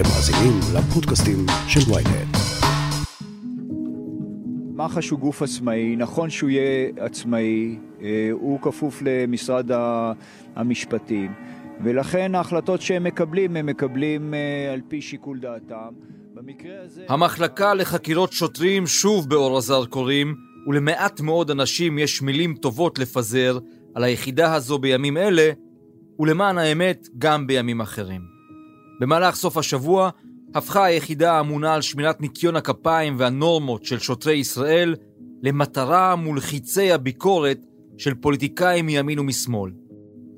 אתם מאזינים לפודקאסטים של ויינט. מח"ש הוא גוף עצמאי, נכון שהוא יהיה עצמאי, אה, הוא כפוף למשרד המשפטים, ולכן ההחלטות שהם מקבלים, הם מקבלים אה, על פי שיקול דעתם. במקרה הזה... המחלקה לחקירות שוטרים שוב באור הזרקורים, ולמעט מאוד אנשים יש מילים טובות לפזר על היחידה הזו בימים אלה, ולמען האמת, גם בימים אחרים. במהלך סוף השבוע הפכה היחידה האמונה על שמירת ניקיון הכפיים והנורמות של שוטרי ישראל למטרה מול חיצי הביקורת של פוליטיקאים מימין ומשמאל.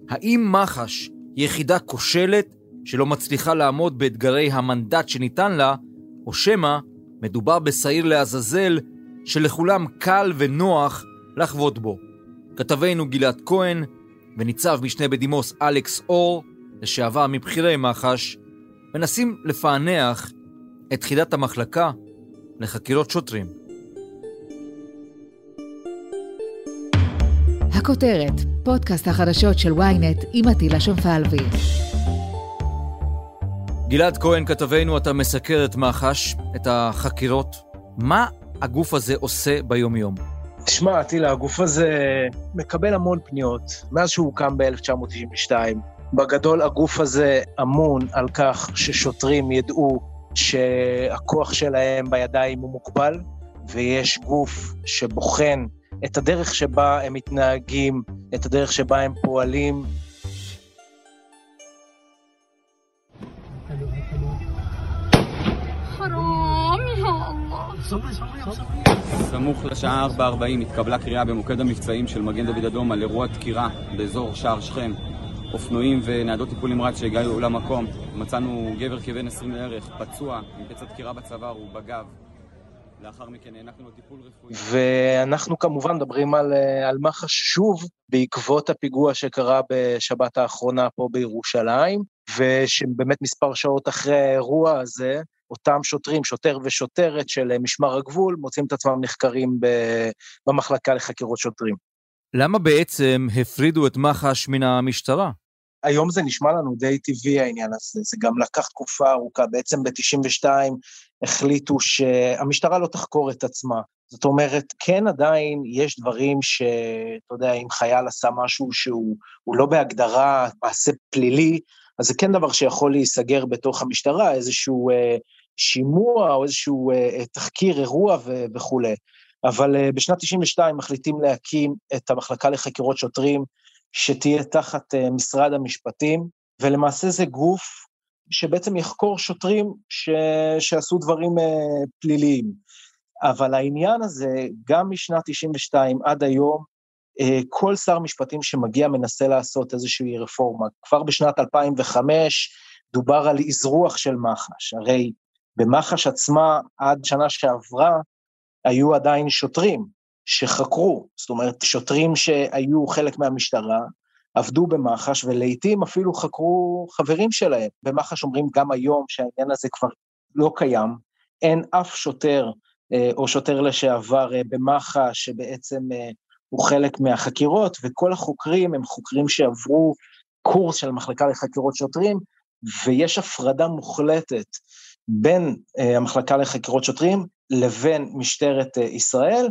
האם מח"ש היא יחידה כושלת שלא מצליחה לעמוד באתגרי המנדט שניתן לה, או שמא מדובר בשעיר לעזאזל שלכולם קל ונוח לחבוט בו. כתבנו גלעד כהן וניצב משנה בדימוס אלכס אור, לשעבר מבכירי מח"ש, מנסים לפענח את חידת המחלקה לחקירות שוטרים. הכותרת, פודקאסט החדשות של ynet עם עטילה שומפלבי. גלעד כהן, כתבנו, אתה מסקר את מח"ש, את החקירות. מה הגוף הזה עושה ביום-יום? תשמע, עטילה, הגוף הזה מקבל המון פניות. מאז שהוא הוקם ב-1992, בגדול הגוף הזה אמון על כך ששוטרים ידעו שהכוח שלהם בידיים הוא מוגבל, ויש גוף שבוחן את הדרך שבה הם מתנהגים, את הדרך שבה הם פועלים. סמוך לשעה 4:40 התקבלה קריאה במוקד המבצעים של מגן דוד אדום על אירוע דקירה באזור שער שכם. אופנועים וניידות טיפול נמרץ שהגיעו למקום. מצאנו גבר כבן 20 לערך, פצוע, עם פצע דקירה בצוואר ובגב. לאחר מכן הענקנו לו טיפול רפואי. ואנחנו כמובן מדברים על, אה, על מח"ש שוב, בעקבות הפיגוע שקרה בשבת האחרונה פה בירושלים, ושבאמת מספר שעות אחרי האירוע הזה, אותם שוטרים, שוטר ושוטרת של משמר הגבול, מוצאים את עצמם נחקרים במחלקה לחקירות שוטרים. למה בעצם הפרידו את מח"ש מן המשטרה? היום זה נשמע לנו די טבעי העניין הזה, זה גם לקח תקופה ארוכה, בעצם ב-92 החליטו שהמשטרה לא תחקור את עצמה. זאת אומרת, כן עדיין יש דברים שאתה יודע, אם חייל עשה משהו שהוא לא בהגדרה מעשה פלילי, אז זה כן דבר שיכול להיסגר בתוך המשטרה, איזשהו אה, שימוע או איזשהו אה, תחקיר אירוע ו- וכולי. אבל אה, בשנת 92 מחליטים להקים את המחלקה לחקירות שוטרים, שתהיה תחת אה, משרד המשפטים, ולמעשה זה גוף שבעצם יחקור שוטרים ש... שעשו דברים uh, פליליים. אבל העניין הזה, גם משנת 92 עד היום, uh, כל שר משפטים שמגיע מנסה לעשות איזושהי רפורמה. כבר בשנת 2005 דובר על אזרוח של מח"ש, הרי במח"ש עצמה, עד שנה שעברה, היו עדיין שוטרים שחקרו, זאת אומרת, שוטרים שהיו חלק מהמשטרה, עבדו במח"ש ולעיתים אפילו חקרו חברים שלהם. במח"ש אומרים גם היום שהעניין הזה כבר לא קיים, אין אף שוטר אה, או שוטר לשעבר אה, במח"ש שבעצם אה, הוא חלק מהחקירות, וכל החוקרים הם חוקרים שעברו קורס של המחלקה לחקירות שוטרים, ויש הפרדה מוחלטת בין המחלקה לחקירות שוטרים לבין משטרת ישראל,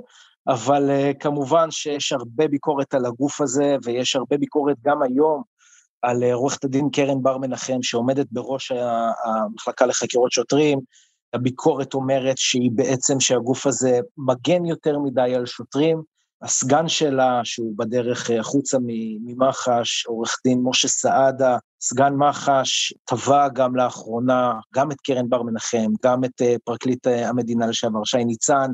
אבל uh, כמובן שיש הרבה ביקורת על הגוף הזה, ויש הרבה ביקורת גם היום על uh, עורכת הדין קרן בר מנחם, שעומדת בראש המחלקה לחקירות שוטרים. הביקורת אומרת שהיא בעצם, שהגוף הזה מגן יותר מדי על שוטרים. הסגן שלה, שהוא בדרך אה, החוצה ממח"ש, עורך דין משה סעדה, סגן מח"ש, תבע גם לאחרונה, גם את קרן בר מנחם, גם את פרקליט המדינה לשעבר שי ניצן,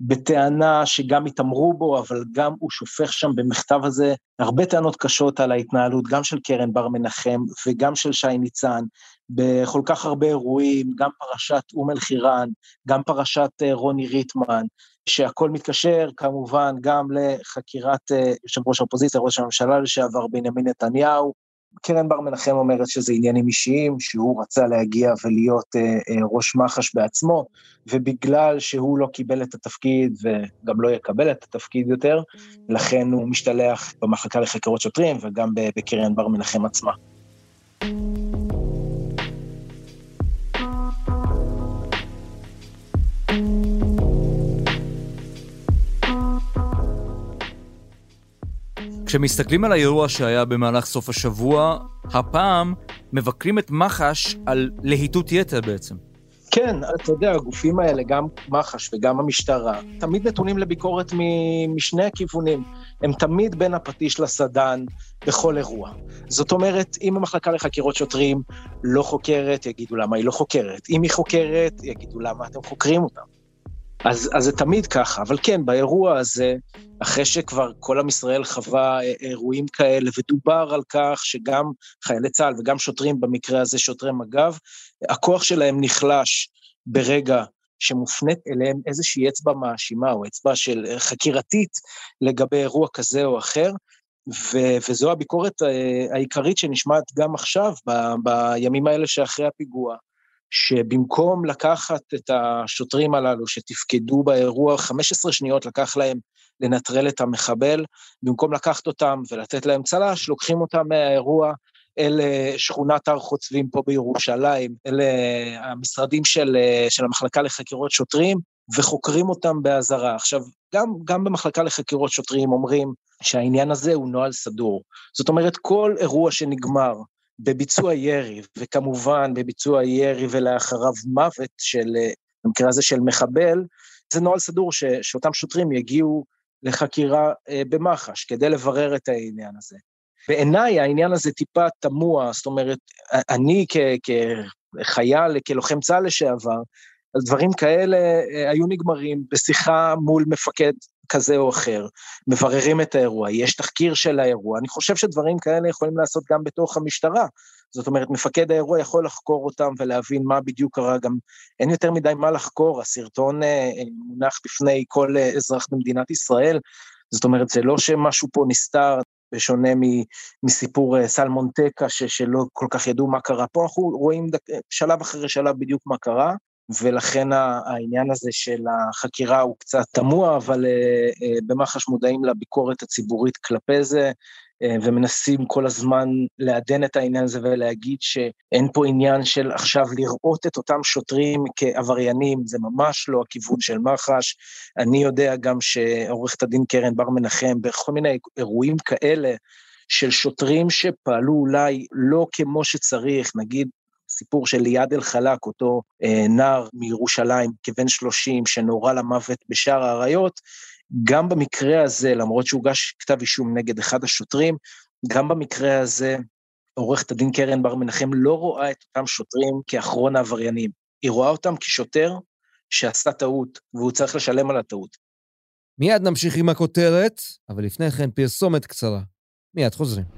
בטענה שגם התעמרו בו, אבל גם הוא שופך שם במכתב הזה הרבה טענות קשות על ההתנהלות, גם של קרן בר מנחם וגם של שי ניצן, בכל כך הרבה אירועים, גם פרשת אום אל-חיראן, גם פרשת אה, רוני ריטמן, שהכל מתקשר כמובן גם לחקירת אה, יושב ראש האופוזיציה, ראש הממשלה לשעבר בנימין נתניהו, קרן בר מנחם אומרת שזה עניינים אישיים, שהוא רצה להגיע ולהיות אה, אה, ראש מח"ש בעצמו, ובגלל שהוא לא קיבל את התפקיד וגם לא יקבל את התפקיד יותר, לכן הוא משתלח במחלקה לחקירות שוטרים וגם בקרן בר מנחם עצמה. כשמסתכלים על האירוע שהיה במהלך סוף השבוע, הפעם מבקרים את מח"ש על להיטות יתר בעצם. כן, אתה יודע, הגופים האלה, גם מח"ש וגם המשטרה, תמיד נתונים לביקורת משני הכיוונים. הם תמיד בין הפטיש לסדן בכל אירוע. זאת אומרת, אם המחלקה לחקירות שוטרים לא חוקרת, יגידו למה היא לא חוקרת. אם היא חוקרת, יגידו למה אתם חוקרים אותה. אז, אז זה תמיד ככה, אבל כן, באירוע הזה, אחרי שכבר כל עם ישראל חווה אה, אירועים כאלה, ודובר על כך שגם חיילי צה"ל וגם שוטרים, במקרה הזה שוטרי מג"ב, הכוח שלהם נחלש ברגע שמופנית אליהם איזושהי אצבע מאשימה או אצבע של אה, חקירתית לגבי אירוע כזה או אחר, ו- וזו הביקורת אה, העיקרית שנשמעת גם עכשיו, ב- בימים האלה שאחרי הפיגוע. שבמקום לקחת את השוטרים הללו שתפקדו באירוע 15 שניות, לקח להם לנטרל את המחבל, במקום לקחת אותם ולתת להם צל"ש, לוקחים אותם מהאירוע אל שכונת הר חוצבים פה בירושלים, אל המשרדים של, של המחלקה לחקירות שוטרים, וחוקרים אותם באזהרה. עכשיו, גם, גם במחלקה לחקירות שוטרים אומרים שהעניין הזה הוא נוהל סדור. זאת אומרת, כל אירוע שנגמר בביצוע ירי, וכמובן בביצוע ירי ולאחריו מוות של, במקרה הזה של מחבל, זה נוהל סדור ש, שאותם שוטרים יגיעו לחקירה אה, במח"ש כדי לברר את העניין הזה. בעיניי העניין הזה טיפה תמוה, זאת אומרת, אני כ, כחייל, כלוחם צה"ל לשעבר, דברים כאלה אה, היו נגמרים בשיחה מול מפקד כזה או אחר, מבררים את האירוע, יש תחקיר של האירוע, אני חושב שדברים כאלה יכולים לעשות גם בתוך המשטרה. זאת אומרת, מפקד האירוע יכול לחקור אותם ולהבין מה בדיוק קרה, גם אין יותר מדי מה לחקור, הסרטון אה, אה, מונח בפני כל אזרח במדינת ישראל, זאת אומרת, זה לא שמשהו פה נסתר, בשונה מסיפור סלמון טקה, שלא כל כך ידעו מה קרה. פה אנחנו רואים שלב אחרי שלב בדיוק מה קרה. ולכן העניין הזה של החקירה הוא קצת תמוה, אבל אה, אה, במח"ש מודעים לביקורת הציבורית כלפי זה, אה, ומנסים כל הזמן לעדן את העניין הזה ולהגיד שאין פה עניין של עכשיו לראות את אותם שוטרים כעבריינים, זה ממש לא הכיוון של מח"ש. אני יודע גם שעורכת הדין קרן בר מנחם, בכל מיני אירועים כאלה, של שוטרים שפעלו אולי לא כמו שצריך, נגיד הסיפור של ליעד אל-חלק, אותו אה, נער מירושלים, כבן 30, שנורה למוות בשער האריות, גם במקרה הזה, למרות שהוגש כתב אישום נגד אחד השוטרים, גם במקרה הזה, עורכת הדין קרן בר מנחם לא רואה את אותם שוטרים כאחרון העבריינים, היא רואה אותם כשוטר שעשה טעות, והוא צריך לשלם על הטעות. מיד נמשיך עם הכותרת, אבל לפני כן פרסומת קצרה. מיד חוזרים.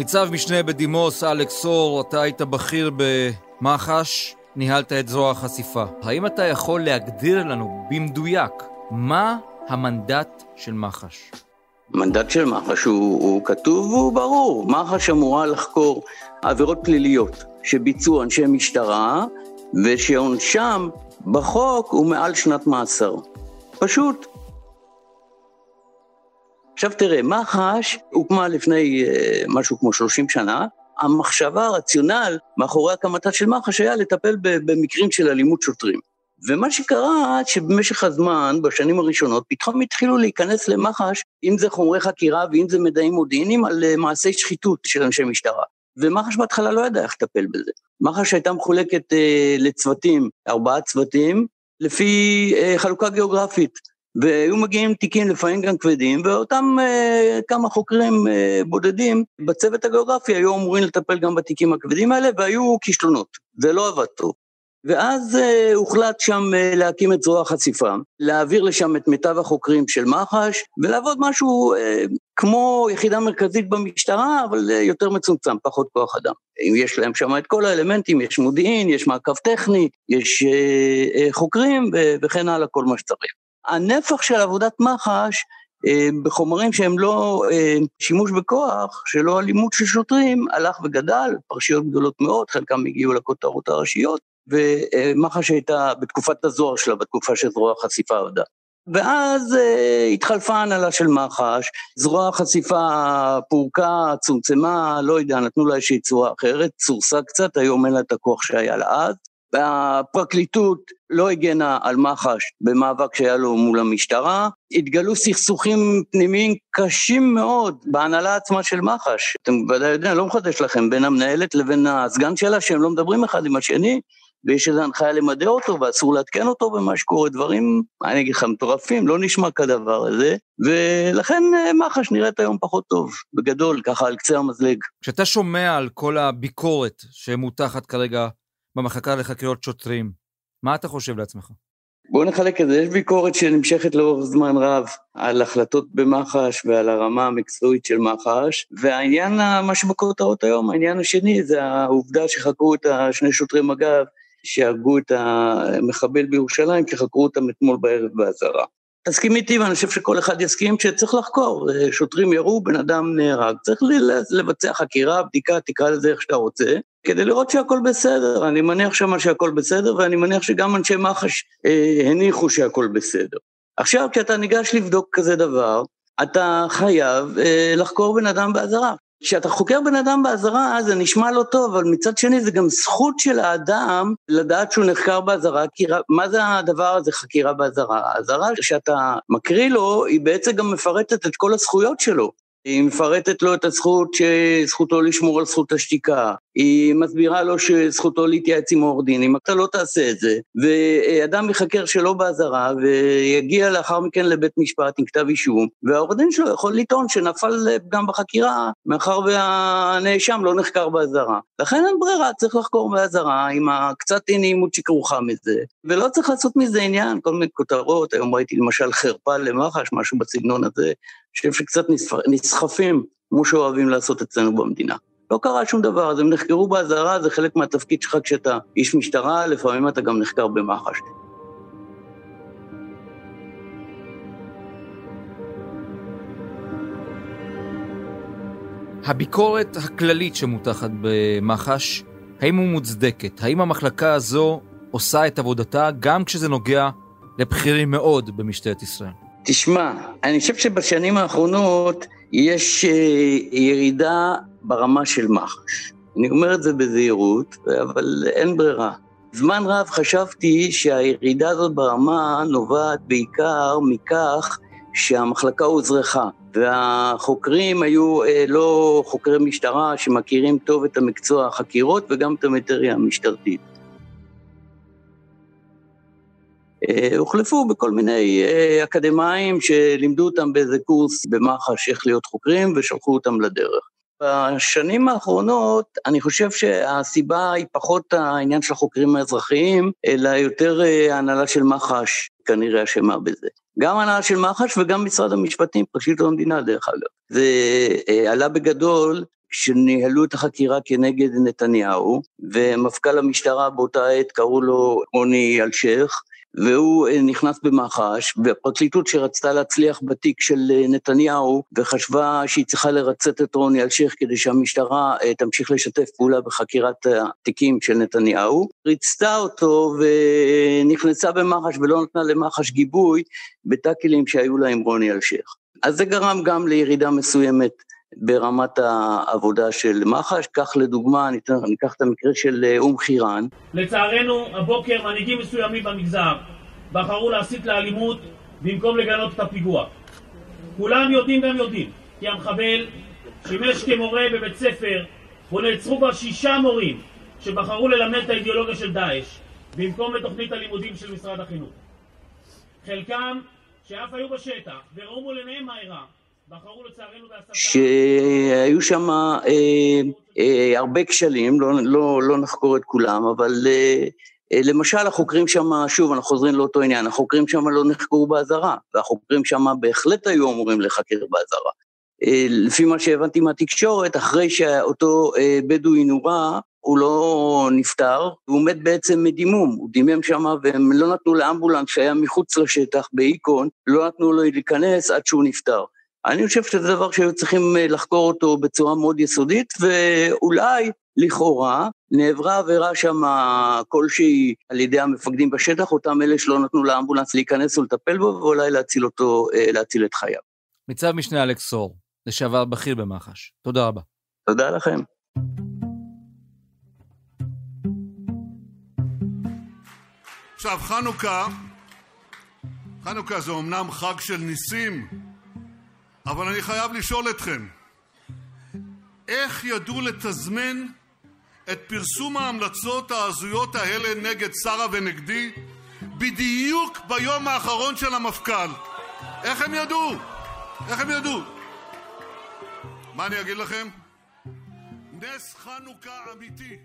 ניצב משנה בדימוס אלכס אור, אתה היית בכיר במח"ש, ניהלת את זרוע החשיפה. האם אתה יכול להגדיר לנו במדויק מה המנדט של מח"ש? המנדט של מח"ש הוא, הוא כתוב והוא ברור. מח"ש אמורה לחקור עבירות פליליות שביצעו אנשי משטרה ושעונשם בחוק הוא מעל שנת מאסר. פשוט עכשיו תראה, מח"ש הוקמה לפני uh, משהו כמו 30 שנה, המחשבה, הרציונל מאחורי הקמתה של מח"ש היה לטפל במקרים של אלימות שוטרים. ומה שקרה, שבמשך הזמן, בשנים הראשונות, פתאום התחילו להיכנס למח"ש, אם זה חומרי חקירה ואם זה מידעים מודיעיניים, על uh, מעשי שחיתות של אנשי משטרה. ומח"ש בהתחלה לא ידע איך לטפל בזה. מח"ש הייתה מחולקת uh, לצוותים, ארבעה צוותים, לפי uh, חלוקה גיאוגרפית. והיו מגיעים תיקים לפעמים גם כבדים, ואותם אה, כמה חוקרים אה, בודדים בצוות הגיאוגרפי היו אמורים לטפל גם בתיקים הכבדים האלה, והיו כישלונות, זה לא עבד טוב. ואז uh, הוחלט שם uh, להקים את זרוע החשיפה, להעביר לשם את מיטב החוקרים של מח"ש, ולעבוד משהו uh, כמו יחידה מרכזית במשטרה, אבל uh, יותר מצומצם, פחות כוח אדם. אם יש להם שם את כל האלמנטים, יש מודיעין, יש מעקב טכני, יש uh, uh, חוקרים וכן הלאה, כל מה שצריך. הנפח של עבודת מח"ש בחומרים שהם לא שימוש בכוח, שלא אלימות של שוטרים, הלך וגדל, פרשיות גדולות מאוד, חלקם הגיעו לכותרות הראשיות, ומח"ש הייתה בתקופת הזוהר שלה, בתקופה שזרוע החשיפה עבדה. ואז uh, התחלפה ההנהלה של מח"ש, זרוע החשיפה פורקה, צומצמה, לא יודע, נתנו לה איזושהי צורה אחרת, צורסה קצת, היום אין לה את הכוח שהיה לה אז. והפרקליטות לא הגנה על מח"ש במאבק שהיה לו מול המשטרה, התגלו סכסוכים פנימיים קשים מאוד בהנהלה עצמה של מח"ש. אתם ודאי יודעים, לא מחדש לכם, בין המנהלת לבין הסגן שלה, שהם לא מדברים אחד עם השני, ויש איזו הנחיה למדע אותו ואסור לעדכן אותו במה שקורה, דברים, אני אגיד לך, מטורפים, לא נשמע כדבר הזה, ולכן אה, מח"ש נראית היום פחות טוב, בגדול, ככה על קצה המזלג. כשאתה שומע על כל הביקורת שמותחת כרגע במחלקה לחקירות שוטרים, מה אתה חושב לעצמך? בוא נחלק את זה, יש ביקורת שנמשכת לאורך זמן רב על החלטות במח"ש ועל הרמה המקצועית של מח"ש, והעניין, מה שבכותרות היום, העניין השני זה העובדה שחקרו את השני שוטרי מג"ב שהרגו את המחבל בירושלים, כי חקרו אותם אתמול בערב באזהרה. תסכים איתי, ואני חושב שכל אחד יסכים שצריך לחקור. שוטרים ירו, בן אדם נהרג. צריך לבצע חקירה, בדיקה, תקרא לזה איך שאתה רוצה, כדי לראות שהכל בסדר. אני מניח שמה שהכל בסדר, ואני מניח שגם אנשי מח"ש אה, הניחו שהכל בסדר. עכשיו, כשאתה ניגש לבדוק כזה דבר, אתה חייב אה, לחקור בן אדם באזהרה. כשאתה חוקר בן אדם באזהרה, זה נשמע לא טוב, אבל מצד שני זה גם זכות של האדם לדעת שהוא נחקר באזהרה, כי מה זה הדבר הזה, חקירה באזהרה? האזהרה שאתה מקריא לו, היא בעצם גם מפרטת את כל הזכויות שלו. היא מפרטת לו את הזכות, שזכותו לשמור על זכות השתיקה, היא מסבירה לו שזכותו להתייעץ עם עורך דין, אם אתה לא תעשה את זה, ואדם ייחקר שלא באזהרה, ויגיע לאחר מכן לבית משפט עם כתב אישום, והעורך דין שלו יכול לטעון שנפל גם בחקירה, מאחר והנאשם לא נחקר באזהרה. לכן אין ברירה, צריך לחקור באזהרה עם הקצת אי נעימות שכרוכה מזה, ולא צריך לעשות מזה עניין, כל מיני כותרות, היום ראיתי למשל חרפה למח"ש, משהו בסגנון הזה, שקצת נסחפים, כמו שאוהבים לעשות אצלנו במדינה. לא קרה שום דבר, אז הם נחקרו באזהרה, זה חלק מהתפקיד שלך כשאתה איש משטרה, לפעמים אתה גם נחקר במח"ש. הביקורת הכללית שמוטחת במח"ש, האם הוא מוצדקת? האם המחלקה הזו עושה את עבודתה גם כשזה נוגע לבכירים מאוד במשטרת ישראל? תשמע, אני חושב שבשנים האחרונות יש אה, ירידה ברמה של מח"ש. אני אומר את זה בזהירות, אבל אין ברירה. זמן רב חשבתי שהירידה הזאת ברמה נובעת בעיקר מכך שהמחלקה הוזרחה, והחוקרים היו אה, לא חוקרי משטרה שמכירים טוב את המקצוע החקירות וגם את המטריה המשטרתית. הוחלפו בכל מיני אה, אקדמאים שלימדו אותם באיזה קורס במח"ש איך להיות חוקרים ושלחו אותם לדרך. בשנים האחרונות אני חושב שהסיבה היא פחות העניין של החוקרים האזרחיים, אלא יותר אה, ההנהלה של מח"ש כנראה אשמה בזה. גם ההנהלה של מח"ש וגם משרד המשפטים, פרקליטות המדינה דרך אגב. זה עלה בגדול שניהלו את החקירה כנגד נתניהו, ומפכ"ל המשטרה באותה עת קראו לו רוני אלשיך, והוא אה, נכנס במח"ש, והפרקליטות שרצתה להצליח בתיק של אה, נתניהו, וחשבה שהיא צריכה לרצת את רוני אלשיך כדי שהמשטרה אה, תמשיך לשתף פעולה בחקירת התיקים של נתניהו, ריצתה אותו ונכנסה במח"ש ולא נתנה למח"ש גיבוי בטאקלים שהיו לה עם רוני אלשיך. אז זה גרם גם לירידה מסוימת ברמת העבודה של מח"ש. כך לדוגמה, אקח את המקרה של אה, אום חיראן. לצערנו, הבוקר מנהיגים מסוימים במגזר בחרו להסית לאלימות במקום לגנות את הפיגוע. כולם יודעים והם יודעים כי המחבל שימש כמורה בבית ספר ונעצרו כבר שישה מורים שבחרו ללמד את האידיאולוגיה של דאעש במקום בתוכנית הלימודים של משרד החינוך. חלקם שאף היו בשטח וראו מול עיניהם מה אירע שהיו שם אה, אה, הרבה כשלים, לא, לא, לא נחקור את כולם, אבל אה, אה, למשל, החוקרים שם, שוב, אנחנו חוזרים לאותו עניין, החוקרים שם לא נחקרו באזהרה, והחוקרים שם בהחלט היו אמורים לחקר באזהרה. אה, לפי מה שהבנתי מהתקשורת, אחרי שאותו בדואי נורה, הוא לא נפטר, הוא מת בעצם מדימום, הוא דימם שם והם לא נתנו לאמבולנס שהיה מחוץ לשטח באיקון, לא נתנו לו להיכנס עד שהוא נפטר. אני חושב שזה דבר שהיו צריכים אה, לחקור אותו בצורה מאוד יסודית, ואולי, לכאורה, נעברה עבירה שם כלשהי על ידי המפקדים בשטח, אותם אלה שלא נתנו לאמבולנס להיכנס ולטפל בו, ואולי להציל אותו, אה, להציל את חייו. ניצב משנה אלכס סור, לשעבר בכיר במח"ש. תודה רבה. תודה לכם. עכשיו, חנוכה, חנוכה זה אומנם חג של ניסים, אבל אני חייב לשאול אתכם, איך ידעו לתזמן את פרסום ההמלצות ההזויות האלה נגד שרה ונגדי בדיוק ביום האחרון של המפכ"ל? איך הם ידעו? איך הם ידעו? מה אני אגיד לכם? נס חנוכה אמיתי.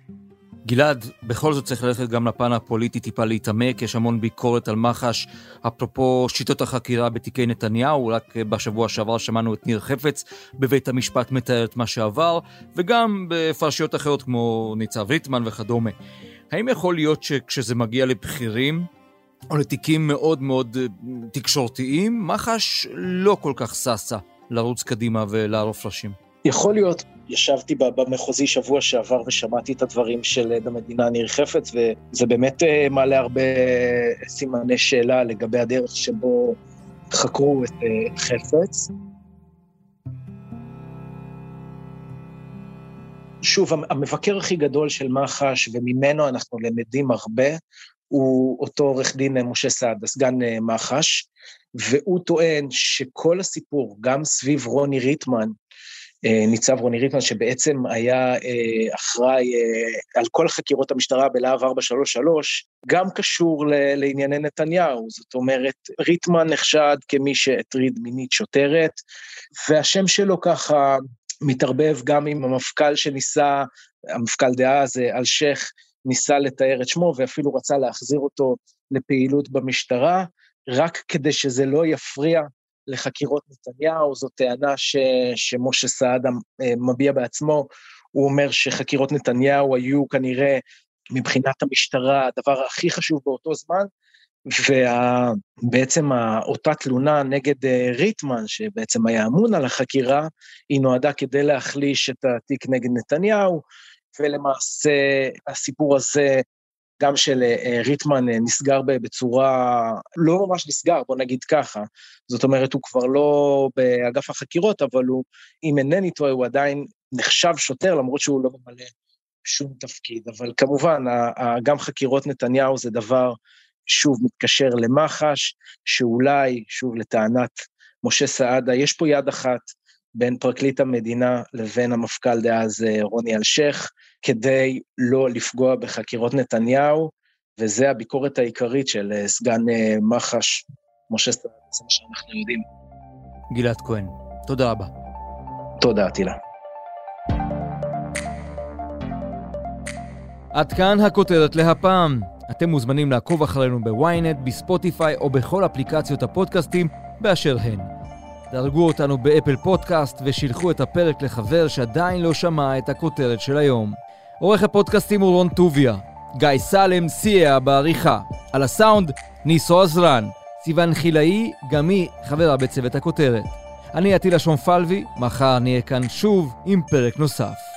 גלעד, בכל זאת צריך ללכת גם לפן הפוליטי טיפה להתעמק, יש המון ביקורת על מח"ש, אפרופו שיטות החקירה בתיקי נתניהו, רק בשבוע שעבר שמענו את ניר חפץ בבית המשפט מתאר את מה שעבר, וגם בפרשיות אחרות כמו ניצב ריטמן וכדומה. האם יכול להיות שכשזה מגיע לבכירים, או לתיקים מאוד מאוד אה, תקשורתיים, מח"ש לא כל כך ששה לרוץ קדימה ולערוף ראשים? יכול להיות, ישבתי במחוזי שבוע שעבר ושמעתי את הדברים של עד המדינה ניר חפץ, וזה באמת אה, מעלה הרבה סימני שאלה לגבי הדרך שבו חקרו את אה, חפץ. שוב, המבקר הכי גדול של מח"ש, וממנו אנחנו למדים הרבה, הוא אותו עורך דין משה סעדה, סגן אה, מח"ש, והוא טוען שכל הסיפור, גם סביב רוני ריטמן, אה, ניצב רוני ריטמן, שבעצם היה אה, אחראי אה, על כל חקירות המשטרה בלהב 433, גם קשור לענייני נתניהו. זאת אומרת, ריטמן נחשד כמי שהטריד מינית שוטרת, והשם שלו ככה מתערבב גם עם המפכ"ל שניסה, המפכ"ל דאז, אלשיך, ניסה לתאר את שמו ואפילו רצה להחזיר אותו לפעילות במשטרה, רק כדי שזה לא יפריע לחקירות נתניהו, זו טענה ש, שמשה סעדה אה, מביע בעצמו, הוא אומר שחקירות נתניהו היו כנראה מבחינת המשטרה הדבר הכי חשוב באותו זמן, ובעצם אותה תלונה נגד אה, ריטמן, שבעצם היה אמון על החקירה, היא נועדה כדי להחליש את התיק נגד נתניהו, ולמעשה הסיפור הזה גם של אה, אה, ריטמן אה, נסגר בצורה, לא ממש נסגר, בוא נגיד ככה. זאת אומרת, הוא כבר לא באגף החקירות, אבל הוא, אם אינני טועה, הוא עדיין נחשב שוטר, למרות שהוא לא ממלא שום תפקיד. אבל כמובן, גם חקירות נתניהו זה דבר, שוב, מתקשר למח"ש, שאולי, שוב, לטענת משה סעדה, יש פה יד אחת בין פרקליט המדינה לבין המפכ"ל דאז רוני אלשיך, כדי לא לפגוע בחקירות נתניהו, וזה הביקורת העיקרית של אה, סגן אה, מח"ש, משה סטרן, זה מה שאנחנו יודעים. גלעד כהן, תודה רבה. תודה, תהילה. עד כאן הכותרת להפעם. אתם מוזמנים לעקוב אחרינו בוויינט, בספוטיפיי או בכל אפליקציות הפודקאסטים באשר הן. דרגו אותנו באפל פודקאסט ושילחו את הפרק לחבר שעדיין לא שמע את הכותרת של היום. עורך הפודקאסטים הוא רון טוביה. גיא סלם סייע בעריכה. על הסאונד, ניסו עזרן. סיון חילאי, גם היא חברה בצוות הכותרת. אני עטילה שומפלבי, מחר נהיה כאן שוב עם פרק נוסף.